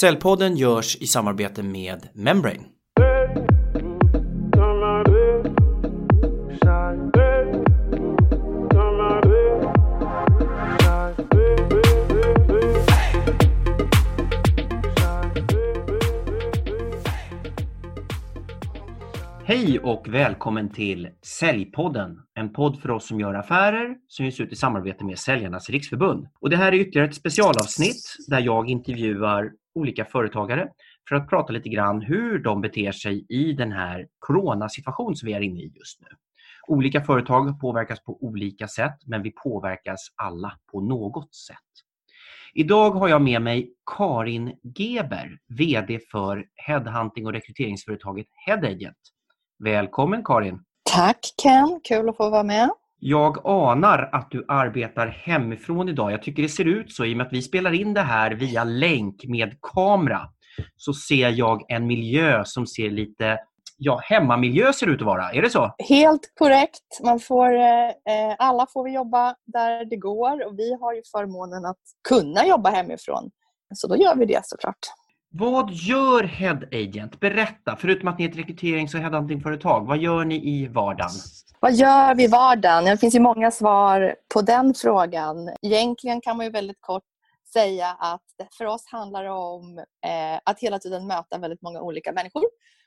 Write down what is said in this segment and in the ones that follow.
Cellpodden görs i samarbete med Membrane. Hej och välkommen till Säljpodden. En podd för oss som gör affärer som ges ut i samarbete med Säljarnas Riksförbund. Och det här är ytterligare ett specialavsnitt där jag intervjuar olika företagare för att prata lite grann hur de beter sig i den här coronasituation som vi är inne i just nu. Olika företag påverkas på olika sätt men vi påverkas alla på något sätt. Idag har jag med mig Karin Geber, VD för headhunting och rekryteringsföretaget Headagent. Välkommen Karin! Tack Ken, kul att få vara med. Jag anar att du arbetar hemifrån idag. Jag tycker det ser ut så i och med att vi spelar in det här via länk med kamera. Så ser jag en miljö som ser lite ja, hemmamiljö ser ut att vara. Är det så? Helt korrekt. Man får, eh, alla får vi jobba där det går och vi har ju förmånen att kunna jobba hemifrån. Så då gör vi det såklart. Vad gör Head Agent? Berätta, förutom att ni är ett rekryterings och headhuntingföretag, vad gör ni i vardagen? Vad gör vi i vardagen? Det finns ju många svar på den frågan. Egentligen kan man ju väldigt kort säga att för oss handlar det om eh, att hela tiden möta väldigt många olika människor.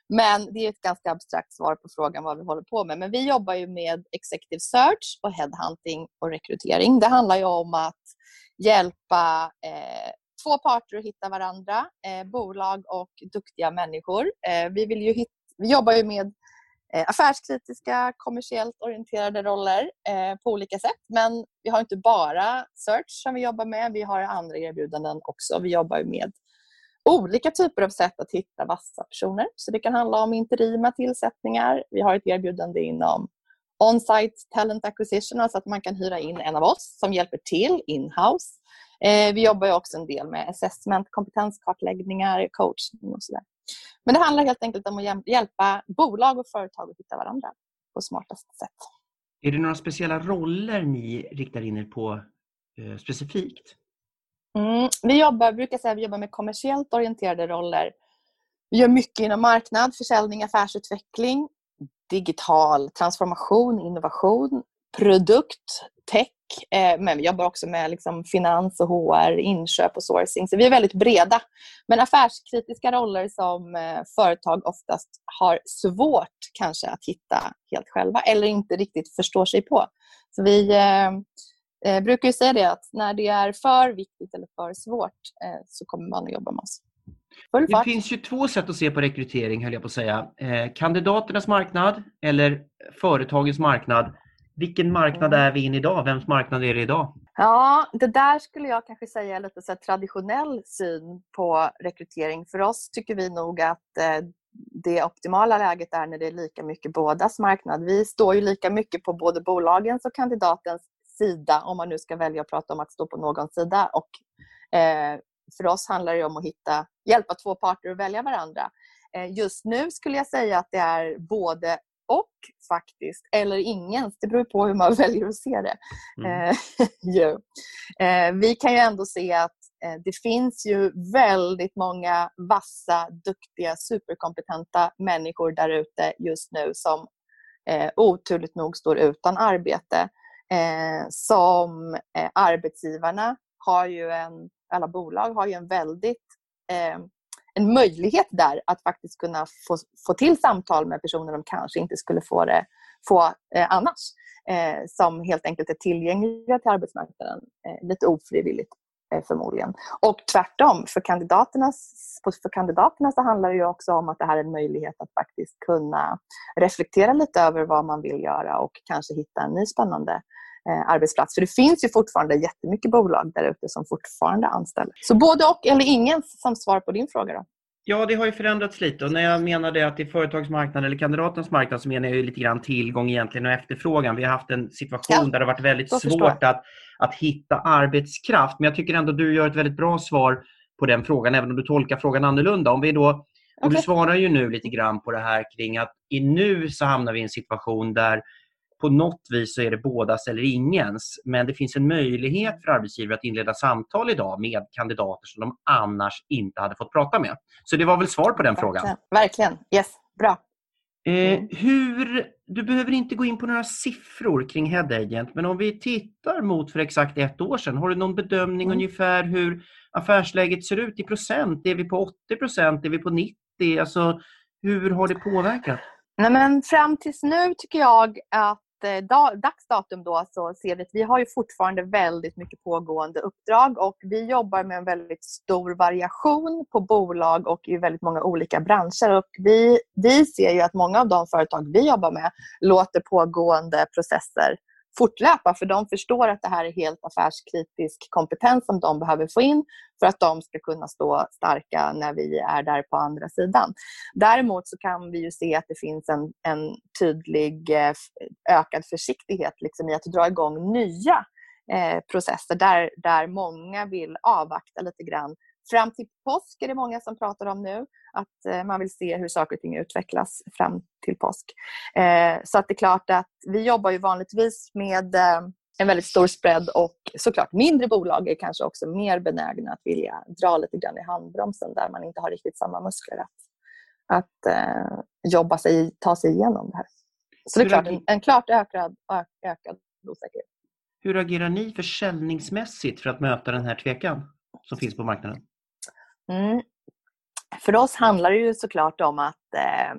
Men det är ett ganska abstrakt svar på frågan vad vi håller på med. Men vi jobbar ju med executive search och headhunting och rekrytering. Det handlar ju om att hjälpa eh, två parter att hitta varandra, eh, bolag och duktiga människor. Eh, vi, vill ju hit, vi jobbar ju med eh, affärskritiska, kommersiellt orienterade roller eh, på olika sätt. Men vi har inte bara search som vi jobbar med, vi har andra erbjudanden också. Vi jobbar med olika typer av sätt att hitta vassa personer. Så det kan handla om interima tillsättningar. Vi har ett erbjudande inom on-site talent acquisition, alltså att man kan hyra in en av oss som hjälper till in-house. Eh, vi jobbar också en del med assessment, kompetenskartläggningar, coachning och sådär. Men det handlar helt enkelt om att hjälpa bolag och företag att hitta varandra på smartaste sätt. Är det några speciella roller ni riktar in er på eh, specifikt? Mm, vi jobbar, brukar säga vi jobbar med kommersiellt orienterade roller. Vi gör mycket inom marknad, försäljning, affärsutveckling, digital transformation, innovation, produkt, tech. Eh, men vi jobbar också med liksom finans och HR, inköp och sourcing. Så vi är väldigt breda. Men affärskritiska roller som eh, företag oftast har svårt kanske att hitta helt själva eller inte riktigt förstår sig på. Så vi eh, brukar säga det att när det är för viktigt eller för svårt eh, så kommer man att jobba med oss. Det finns ju två sätt att se på rekrytering, höll jag på att säga. Eh, kandidaternas marknad eller företagens marknad. Vilken marknad är vi in idag? Vems marknad är det idag? Ja, det där skulle jag kanske säga är lite så traditionell syn på rekrytering. För oss tycker vi nog att eh, det optimala läget är när det är lika mycket bådas marknad. Vi står ju lika mycket på både bolagens och kandidatens sida, om man nu ska välja att prata om att stå på någon sida. Och, eh, för oss handlar det om att hitta, hjälpa två parter att välja varandra. Eh, just nu skulle jag säga att det är både och faktiskt, eller ingens. Det beror på hur man väljer att se det. Mm. Eh, eh, vi kan ju ändå se att eh, det finns ju väldigt många vassa, duktiga, superkompetenta människor där ute just nu som eh, oturligt nog står utan arbete. Eh, som arbetsgivarna har ju en, alla bolag har ju en väldigt en möjlighet där att faktiskt kunna få, få till samtal med personer de kanske inte skulle få, det, få eh, annars. Eh, som helt enkelt är tillgängliga till arbetsmarknaden eh, lite ofrivilligt eh, förmodligen. Och tvärtom, för kandidaternas, för kandidaterna så handlar det ju också om att det här är en möjlighet att faktiskt kunna reflektera lite över vad man vill göra och kanske hitta en ny spännande arbetsplats. För det finns ju fortfarande jättemycket bolag där ute som fortfarande anställer. Så både och, eller ingen som svar på din fråga då? Ja, det har ju förändrats lite och när jag menade att det är företagsmarknaden eller kandidatens marknad så menar jag ju lite grann tillgång egentligen och efterfrågan. Vi har haft en situation ja, där det har varit väldigt svårt att, att hitta arbetskraft. Men jag tycker ändå du gör ett väldigt bra svar på den frågan, även om du tolkar frågan annorlunda. Om vi då, och du svarar ju nu lite grann på det här kring att i nu så hamnar vi i en situation där på något vis så är det bådas eller ingens. Men det finns en möjlighet för arbetsgivare att inleda samtal idag med kandidater som de annars inte hade fått prata med. Så det var väl svar på den Verkligen. frågan. Verkligen. Yes, bra. Eh, Mm. hur, du behöver inte gå in på några siffror kring Head Agent, men om vi tittar mot för exakt ett år sedan, har du någon bedömning Mm. ungefär hur affärsläget ser ut i procent? Är vi på 80 procent? Är vi på 90? Alltså, hur har det påverkat? Nej, men fram tills nu tycker jag att Eh, dags datum då så ser vi att vi har ju fortfarande väldigt mycket pågående uppdrag och vi jobbar med en väldigt stor variation på bolag och i väldigt många olika branscher. Och vi, vi ser ju att många av de företag vi jobbar med låter pågående processer fortlöpa för de förstår att det här är helt affärskritisk kompetens som de behöver få in för att de ska kunna stå starka när vi är där på andra sidan. Däremot så kan vi ju se att det finns en, en tydlig eh, ökad försiktighet liksom i att dra igång nya eh, processer där, där många vill avvakta lite grann. Fram till påsk är det många som pratar om nu att eh, man vill se hur saker och ting utvecklas fram till påsk. Eh, så att det är klart att vi jobbar ju vanligtvis med eh, en väldigt stor spread och såklart mindre bolag är kanske också mer benägna att vilja dra lite grann i handbromsen där man inte har riktigt samma muskler att, att jobba sig, ta sig igenom det här. Så det är klart, en, en klart ökad, ökad osäkerhet. Hur agerar ni försäljningsmässigt för att möta den här tvekan som finns på marknaden? Mm. För oss handlar det ju såklart om att eh,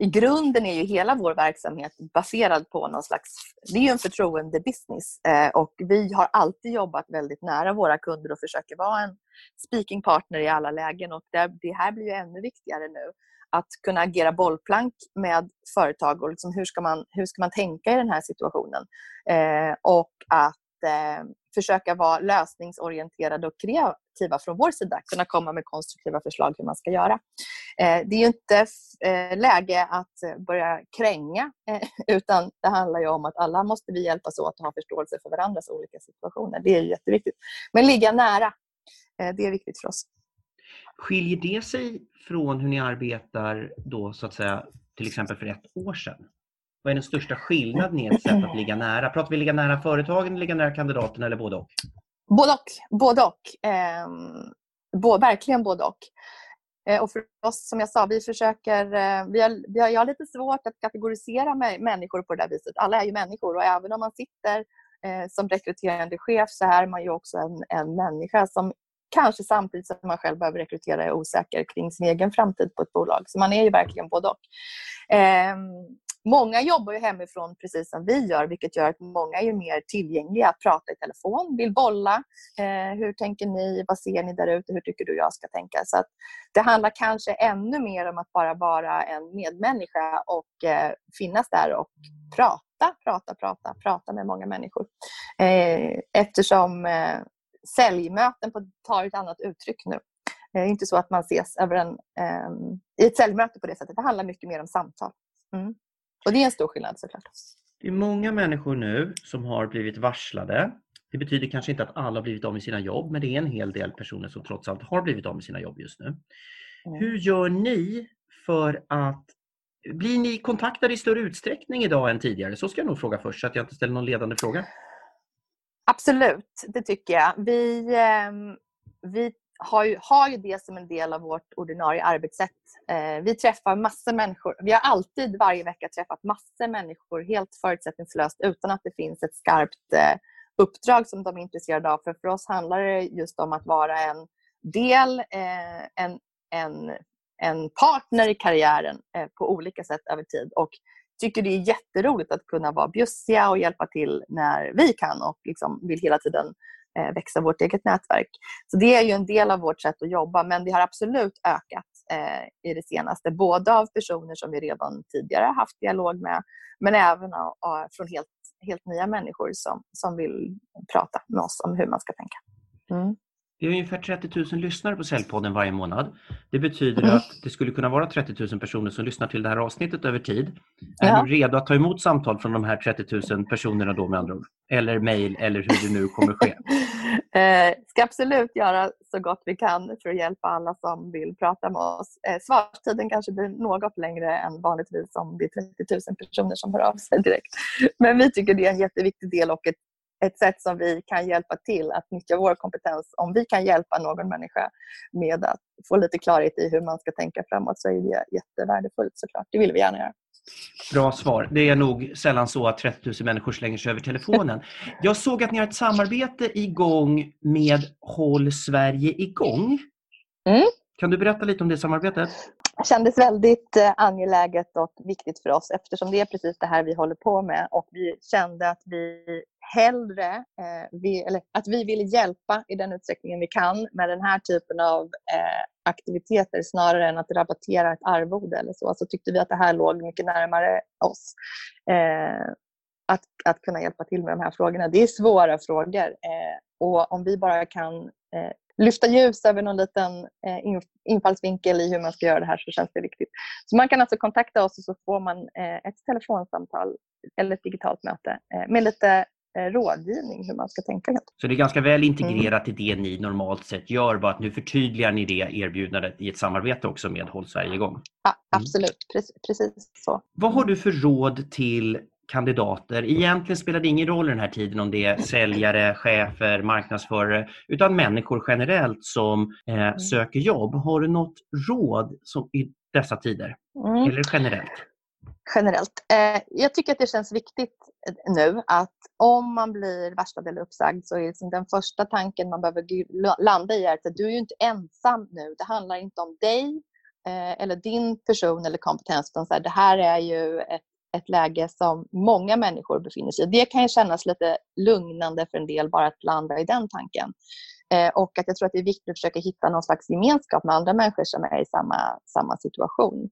i grunden är ju hela vår verksamhet baserad på någon slags... Det är ju en förtroendebusiness eh, och vi har alltid jobbat väldigt nära våra kunder och försöker vara en speaking partner i alla lägen och det, det här blir ju ännu viktigare nu. Att kunna agera bollplank med företag och liksom hur, ska man, hur ska man tänka i den här situationen? Eh, och att eh, försöka vara lösningsorienterade och kreativa från vår sida. Kunna komma med konstruktiva förslag hur man ska göra. Eh, det är ju inte eh, läge att börja kränga eh, utan det handlar ju om att alla måste vi hjälpas åt och ha förståelse för varandras olika situationer. Det är jätteviktigt. Men ligga nära, det är viktigt för oss. Skiljer det sig från hur ni arbetar då så att säga till exempel för ett år sedan? Vad är den största skillnaden i ert sätt att ligga nära? Pratar vi ligga nära företagen, ligga nära kandidaterna eller både och? Både och. Både och. Eh, bo, verkligen både och. Eh, och för oss, som jag sa, vi försöker... Eh, vi har, vi har, jag har lite svårt att kategorisera med, människor på det där viset. Alla är ju människor och även om man sitter eh, som rekryterande chef så är man ju också en, en människa som kanske samtidigt som man själv behöver rekrytera är osäker kring sin egen framtid på ett bolag. Så man är ju verkligen både och. Ehm, Många jobbar ju hemifrån precis som vi gör vilket gör att många är mer tillgängliga att prata i telefon, vill bolla. Eh, hur tänker ni? Vad ser ni där ute? Hur tycker du jag ska tänka? Så att Det handlar kanske ännu mer om att bara vara en medmänniska och eh, finnas där och prata, prata, prata, prata med många människor. Eh, eftersom eh, säljmöten på, tar ett annat uttryck nu. Det är inte så att man ses över en, eh, i ett säljmöte på det sättet. Det handlar mycket mer om samtal. Mm. Och det är en stor skillnad såklart. Det är många människor nu som har blivit varslade. Det betyder kanske inte att alla har blivit av med sina jobb, men det är en hel del personer som trots allt har blivit av med sina jobb just nu. Mm. Hur gör ni för att... Blir ni kontaktade i större utsträckning idag än tidigare? Så ska jag nog fråga först, så att jag inte ställer någon ledande fråga. Absolut, det tycker jag. Vi, eh, vi har, ju, har ju det som en del av vårt ordinarie arbetssätt. Eh, vi träffar massor människor. Vi har alltid varje vecka träffat massor människor helt förutsättningslöst utan att det finns ett skarpt eh, uppdrag som de är intresserade av. För, för oss handlar det just om att vara en del, eh, en, en, en partner i karriären eh, på olika sätt över tid. Och tycker det är jätteroligt att kunna vara bjussiga och hjälpa till när vi kan och liksom vill hela tiden Eh, växa vårt eget nätverk. Så Det är ju en del av vårt sätt att jobba men det har absolut ökat eh, i det senaste. Både av personer som vi redan tidigare haft dialog med men även av, av, från helt, helt nya människor som, som vill prata med oss om hur man ska tänka. Mm. Vi har ungefär 30 000 lyssnare på Säljpodden varje månad. Det betyder Mm. att det skulle kunna vara 30 000 personer som lyssnar till det här avsnittet över tid. Är Ja. du redo att ta emot samtal från de här 30 000 personerna då med andra ord? Eller mejl eller hur det nu kommer ske? Eh, ska absolut göra så gott vi kan för att hjälpa alla som vill prata med oss. Eh, svarstiden kanske blir något längre än vanligtvis om det är 30 000 personer som hör av sig direkt. Men vi tycker det är en jätteviktig del och ett, ett sätt som vi kan hjälpa till att nyttja vår kompetens. Om vi kan hjälpa någon människa med att få lite klarhet i hur man ska tänka framåt så är det jättevärdefullt såklart. Det vill vi gärna göra. Bra svar. Det är nog sällan så att 30 000 människor slänger sig över telefonen. Jag såg att ni har ett samarbete igång med Håll Sverige igång. Mm. Kan du berätta lite om det samarbetet? Det kändes väldigt eh, angeläget och viktigt för oss eftersom det är precis det här vi håller på med och vi kände att vi hellre eh, vi, eller att vi vill hjälpa i den utsträckningen vi kan med den här typen av eh, aktiviteter snarare än att rabattera ett arvode eller så. Så tyckte vi att det här låg mycket närmare oss. Eh, att, att kunna hjälpa till med de här frågorna. Det är svåra frågor eh, och om vi bara kan eh, lyfta ljus över någon liten eh, in, infallsvinkel i hur man ska göra det här så känns det viktigt. Så man kan alltså kontakta oss och så får man eh, ett telefonsamtal eller ett digitalt möte eh, med lite rådgivning hur man ska tänka. Så det är ganska väl integrerat i det ni normalt sett gör, bara att nu förtydligar ni det erbjudandet i ett samarbete också med Håll Sverige igång. Ja, absolut, precis, precis så. Vad har du för råd till kandidater? Egentligen spelar det ingen roll i den här tiden om det är säljare, chefer, marknadsförare, utan människor generellt som eh, söker jobb. Har du något råd som, i dessa tider? Mm. Eller generellt? generellt. Eh, jag tycker att det känns viktigt eh, nu att om man blir varslad eller uppsagd så är liksom den första tanken man behöver landa i är att du är ju inte ensam nu. Det handlar inte om dig eh, eller din person eller kompetens utan så här, det här är ju ett, ett läge som många människor befinner sig i. Det kan ju kännas lite lugnande för en del bara att landa i den tanken. Eh, och att jag tror att det är viktigt att försöka hitta någon slags gemenskap med andra människor som är i samma, samma situation.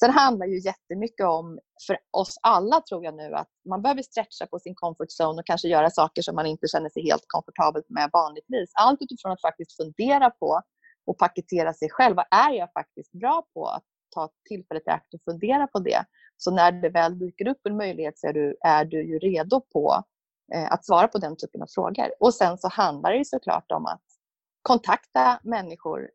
Sen handlar ju jättemycket om, för oss alla tror jag nu, att man behöver stretcha på sin comfort zone och kanske göra saker som man inte känner sig helt komfortabel med vanligtvis. Allt utifrån att faktiskt fundera på och paketera sig själv. Vad är jag faktiskt bra på? Att ta tillfället i akt och fundera på det. Så när det väl dyker upp en möjlighet så är du, är du ju redo på eh, att svara på den typen av frågor. Och sen så handlar det ju såklart om att kontakta människor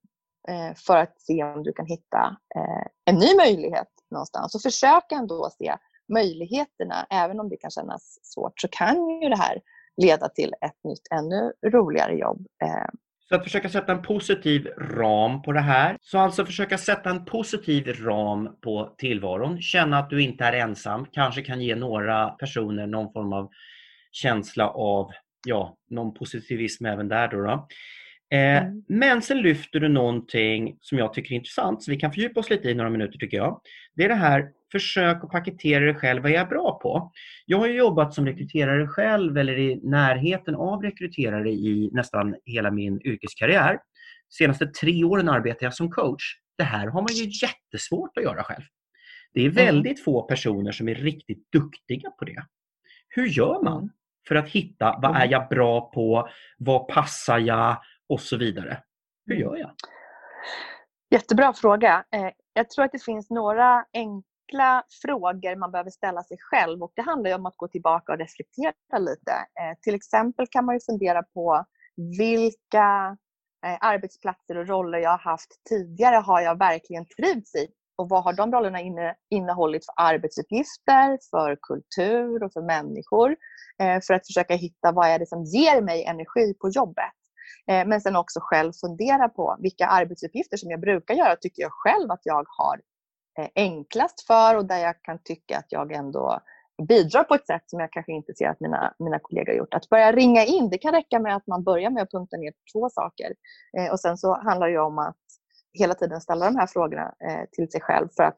eh, för att se om du kan hitta eh, en ny möjlighet någonstans. Och försök ändå se möjligheterna. Även om det kan kännas svårt så kan ju det här leda till ett nytt, ännu roligare jobb. Eh, så att försöka sätta en positiv ram på det här. Så alltså försöka sätta en positiv ram på tillvaron. Känna att du inte är ensam. Kanske kan ge några personer någon form av känsla av ja, någon positivism även där. Då, då. Eh, Mm. Men sen lyfter du någonting som jag tycker är intressant, så vi kan fördjupa oss lite i några minuter tycker jag. Det är det här, försök att paketera dig själv, vad är jag bra på? Jag har ju jobbat som rekryterare själv eller i närheten av rekryterare i nästan hela min yrkeskarriär. senaste tre åren arbetar jag som coach. Det här har man ju jättesvårt att göra själv. Det är väldigt få personer som är riktigt duktiga på det. Hur gör man för att hitta vad är jag bra på, vad passar jag och så vidare? Hur gör jag? Jättebra fråga. Eh, Jag tror att det finns några enkla frågor man behöver ställa sig själv. Och Det handlar ju om att gå tillbaka och reflektera lite. Eh, Till exempel kan man ju fundera på vilka eh, arbetsplatser och roller jag har haft tidigare har jag verkligen trivts i? Och vad har de rollerna inne, innehållit för arbetsuppgifter, för kultur och för människor? Eh, För att försöka hitta vad är det som ger mig energi på jobbet. Eh, Men sen också själv fundera på vilka arbetsuppgifter som jag brukar göra tycker jag själv att jag har Eh, enklast för och där jag kan tycka att jag ändå bidrar på ett sätt som jag kanske inte ser att mina, mina kollegor har gjort. Att börja ringa in, det kan räcka med att man börjar med att punkta ner två saker. Eh, och sen så handlar det om att hela tiden ställa de här frågorna eh, till sig själv för att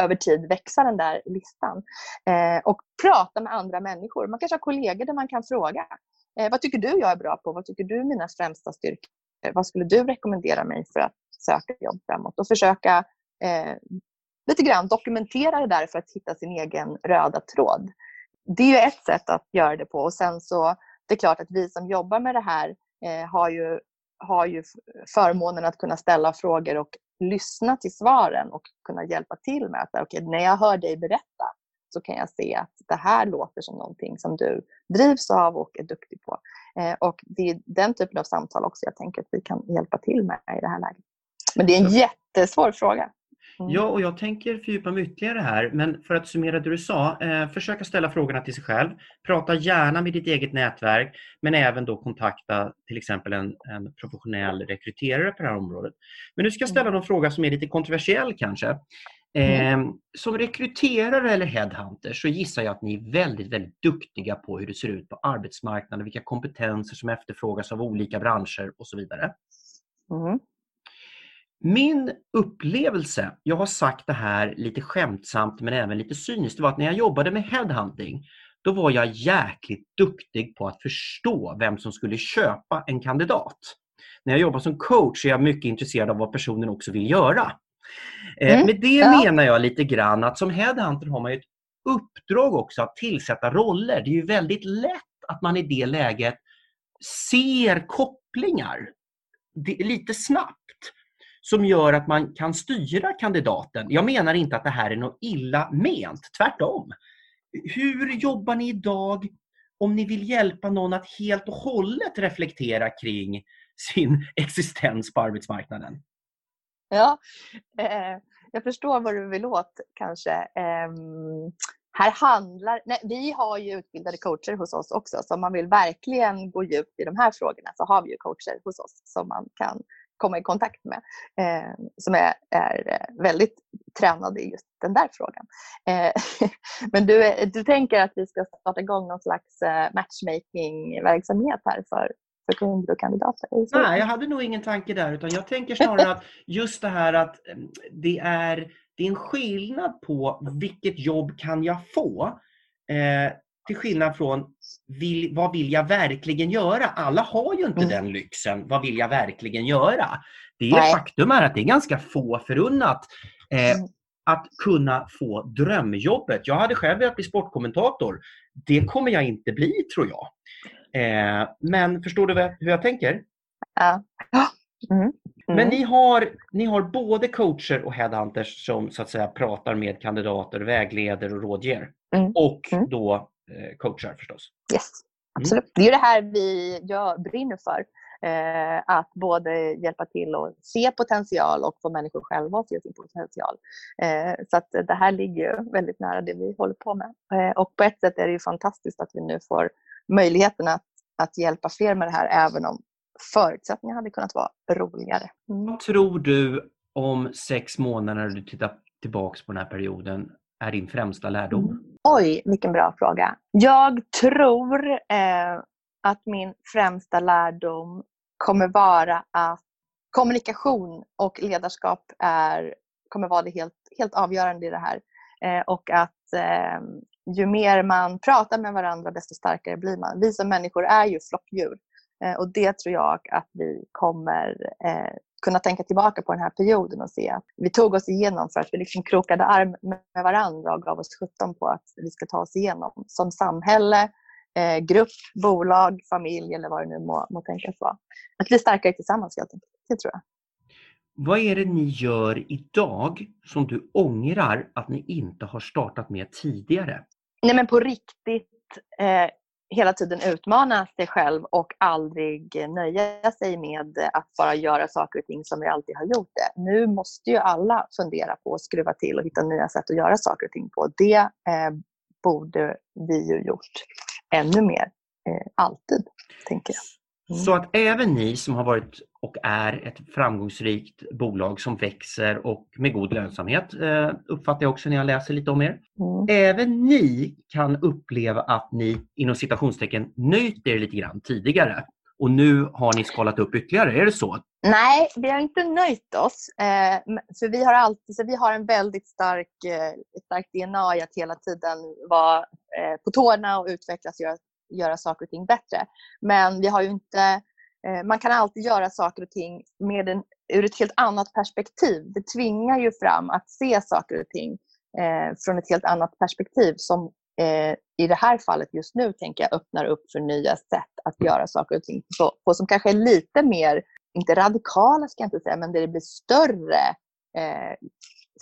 över tid växa den där listan. Eh, och prata med andra människor. Man kanske har kollegor där man kan fråga. Eh, vad tycker du jag är bra på? Vad tycker du är mina främsta styrkor? Vad skulle du rekommendera mig för att söka jobb framåt? Och försöka eh, lite grann dokumentera det där för att hitta sin egen röda tråd. Det är ju ett sätt att göra det på. Och sen så, det är klart att vi som jobbar med det här eh, har ju har ju förmånen att kunna ställa frågor och lyssna till svaren och kunna hjälpa till med att okay, när jag hör dig berätta så kan jag se att det här låter som någonting som du drivs av och är duktig på. Eh, och det är den typen av samtal också jag tänker att vi kan hjälpa till med i det här läget. Men det är en jättesvår fråga. Mm. Ja, och jag tänker fördjupa mig ytterligare här, men för att summera det du sa, eh, försöka ställa frågorna till sig själv. Prata gärna med ditt eget nätverk, men även då kontakta till exempel en, en professionell rekryterare på det här området. Men nu ska jag ställa mm. någon fråga som är lite kontroversiell kanske. Mm. Eh, som rekryterare eller headhunter så gissar jag att ni är väldigt, väldigt duktiga på hur det ser ut på arbetsmarknaden, vilka kompetenser som efterfrågas av olika branscher och så vidare. Mm. Min upplevelse, jag har sagt det här lite skämtsamt men även lite cyniskt, var att när jag jobbade med headhunting då var jag jäkligt duktig på att förstå vem som skulle köpa en kandidat. När jag jobbar som coach är jag mycket intresserad av vad personen också vill göra. Eh, mm. Med det ja. menar jag lite grann att som headhunter har man ett uppdrag också att tillsätta roller. Det är ju väldigt lätt att man i det läget ser kopplingar lite snabbt som gör att man kan styra kandidaten. Jag menar inte att det här är något illa ment, tvärtom. Hur jobbar ni idag om ni vill hjälpa någon att helt och hållet reflektera kring sin existens på arbetsmarknaden? Ja, eh, jag förstår vad du vill åt kanske. Eh, här handlar, nej, vi har ju utbildade coacher hos oss också, så om man vill verkligen gå djupt i de här frågorna så har vi ju coacher hos oss som man kan komma i kontakt med eh, som är, är, eh, väldigt tränade i just den där frågan. Eh, men du, du tänker att vi ska starta igång någon slags eh, matchmaking-verksamhet här för, för kunder och kandidater? Nej, jag hade nog ingen tanke där utan jag tänker snarare att just det här att eh, det är, det är en skillnad på vilket jobb kan jag få eh, till skillnad från vill, vad vill jag verkligen göra? Alla har ju inte mm. den lyxen. Vad vill jag verkligen göra? Det är faktum är att det är ganska få förunnat eh, mm. att kunna få drömjobbet. Jag hade själv velat bli sportkommentator. Det kommer jag inte bli tror jag. Eh, men förstår du hur jag tänker? Ja. Mm. Mm. Men ni har, ni har både coacher och headhunters som så att säga pratar med kandidater, vägleder och rådger. Mm. Och mm. då coachar förstås. Yes, mm. absolut. Mm. Det är det här vi jag brinner för. Eh, att både hjälpa till att se potential och få människor själva att se sin potential. Eh, så att det här ligger väldigt nära det vi håller på med. Eh, och på ett sätt är det ju fantastiskt att vi nu får möjligheten att, att hjälpa fler med det här även om förutsättningarna hade kunnat vara roligare. Mm. Vad tror du om sex månader när du tittar tillbaks på den här perioden är din främsta lärdom? Mm. Oj, vilken bra fråga. Jag tror eh, att min främsta lärdom kommer vara att kommunikation och ledarskap är, kommer vara det helt, helt avgörande i det här. Eh, och att eh, ju mer man pratar med varandra desto starkare blir man. Vi som människor är ju flockdjur. Eh, och det tror jag att vi kommer eh, kunna tänka tillbaka på den här perioden och se att vi tog oss igenom för att vi liksom krokade arm med varandra och gav oss sjutton på att vi ska ta oss igenom som samhälle, eh, grupp, bolag, familj eller vad det nu må, må tänkas vara. Att vi är starkare tillsammans helt enkelt. Det tror jag. Vad är det ni gör idag som du ångrar att ni inte har startat med tidigare? Nej men på riktigt eh, hela tiden utmana sig själv och aldrig nöja sig med att bara göra saker och ting som vi alltid har gjort det. Nu måste ju alla fundera på att skruva till och hitta nya sätt att göra saker och ting på. Det eh, borde vi ju gjort ännu mer, eh, alltid, tänker jag. Mm. Så att även ni som har varit och är ett framgångsrikt bolag som växer och med god lönsamhet eh, uppfattar jag också när jag läser lite om er. Mm. Även ni kan uppleva att ni inom citationstecken nöjt er lite grann tidigare och nu har ni skalat upp ytterligare. Är det så? Nej, vi har inte nöjt oss. Eh, för vi har, alltid, så vi har en väldigt stark, eh, stark DNA i att hela tiden vara på tårna och utvecklas och göra göra saker och ting bättre. Men vi har ju inte, Eh, man kan alltid göra saker och ting med en, ur ett helt annat perspektiv. Det tvingar ju fram att se saker och ting eh, från ett helt annat perspektiv som eh, i det här fallet just nu tänker jag öppnar upp för nya sätt att göra saker och ting på, på som kanske är lite mer inte radikala ska jag inte säga, men där det blir större eh,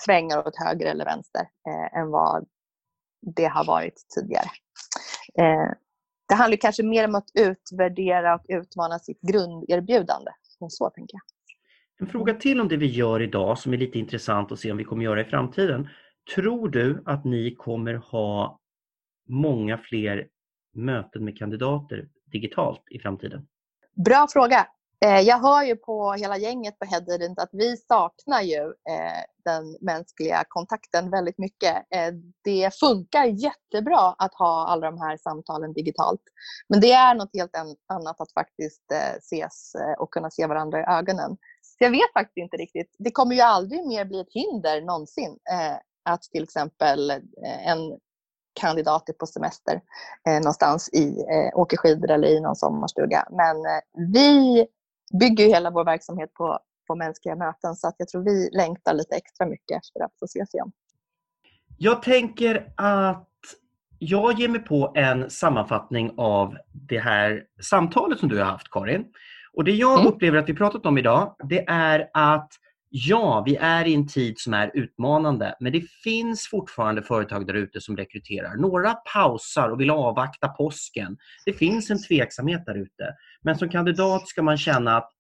svängar åt höger eller vänster eh, än vad det har varit tidigare. Eh, det handlar kanske mer om att utvärdera och utmana sitt grunderbjudande. Så tänker jag. En fråga till om det vi gör idag som är lite intressant att se om vi kommer göra i framtiden. Tror du att ni kommer ha många fler möten med kandidater digitalt i framtiden? Bra fråga. Eh, jag hör ju på hela gänget på Headident att vi saknar ju eh, den mänskliga kontakten väldigt mycket. Eh, det funkar jättebra att ha alla de här samtalen digitalt. Men det är något helt annat att faktiskt ses och kunna se varandra i ögonen. Så jag vet faktiskt inte riktigt. Det kommer ju aldrig mer bli ett hinder någonsin att till exempel en kandidat är på semester någonstans i, åker skidor eller i någon sommarstuga. Men vi bygger ju hela vår verksamhet på, på mänskliga möten så att jag tror vi längtar lite extra mycket efter att få ses igen. Jag tänker att jag ger mig på en sammanfattning av det här samtalet som du har haft Karin. Och Det jag mm. upplever att vi pratat om idag det är att ja, vi är i en tid som är utmanande men det finns fortfarande företag där ute som rekryterar. Några pausar och vill avvakta påsken. Det finns en tveksamhet där ute. Men som kandidat ska man känna att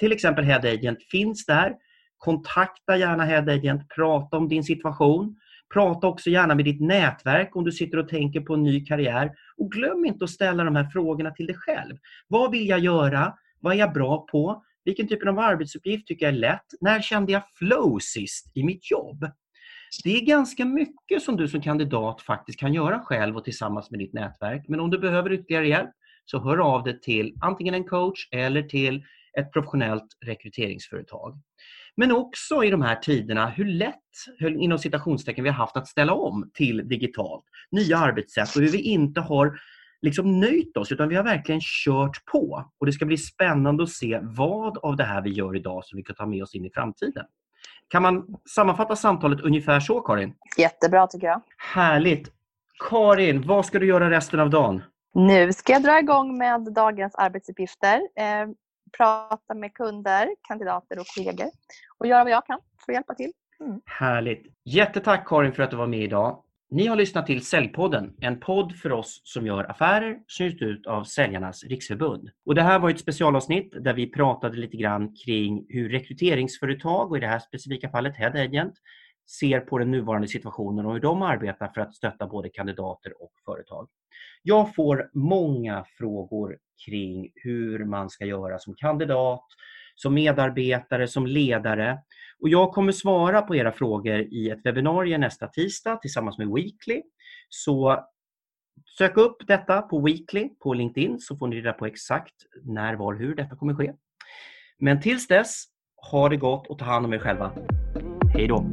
till exempel Head Agent finns där. Kontakta gärna Head Agent, prata om din situation. Prata också gärna med ditt nätverk om du sitter och tänker på en ny karriär. Och glöm inte att ställa de här frågorna till dig själv. Vad vill jag göra? Vad är jag bra på? Vilken typ av arbetsuppgift tycker jag är lätt? När kände jag flow sist i mitt jobb? Det är ganska mycket som du som kandidat faktiskt kan göra själv och tillsammans med ditt nätverk. Men om du behöver ytterligare hjälp så hör av dig till antingen en coach eller till ett professionellt rekryteringsföretag. Men också i de här tiderna hur lätt, inom citationstecken, vi har haft att ställa om till digitalt. Nya arbetssätt och hur vi inte har liksom nöjt oss utan vi har verkligen kört på. Och Det ska bli spännande att se vad av det här vi gör idag som vi kan ta med oss in i framtiden. Kan man sammanfatta samtalet ungefär så, Karin? Jättebra tycker jag. Härligt. Karin, vad ska du göra resten av dagen? Nu ska jag dra igång med dagens arbetsuppgifter. Eh, prata med kunder, kandidater och kollegor och göra vad jag kan för att hjälpa till. Mm. Härligt. Jättetack Karin för att du var med idag. Ni har lyssnat till Säljpodden, en podd för oss som gör affärer som ges ut av Säljarnas riksförbund. Och det här var ett specialavsnitt där vi pratade lite grann kring hur rekryteringsföretag och i det här specifika fallet Head Agent ser på den nuvarande situationen och hur de arbetar för att stötta både kandidater och företag. Jag får många frågor kring hur man ska göra som kandidat, som medarbetare, som ledare. Och jag kommer svara på era frågor i ett webbinarie nästa tisdag tillsammans med Weekly. Så sök upp detta på Weekly på LinkedIn så får ni reda på exakt när, var, hur detta kommer ske. Men tills dess, ha det gott och ta hand om er själva. Hej då!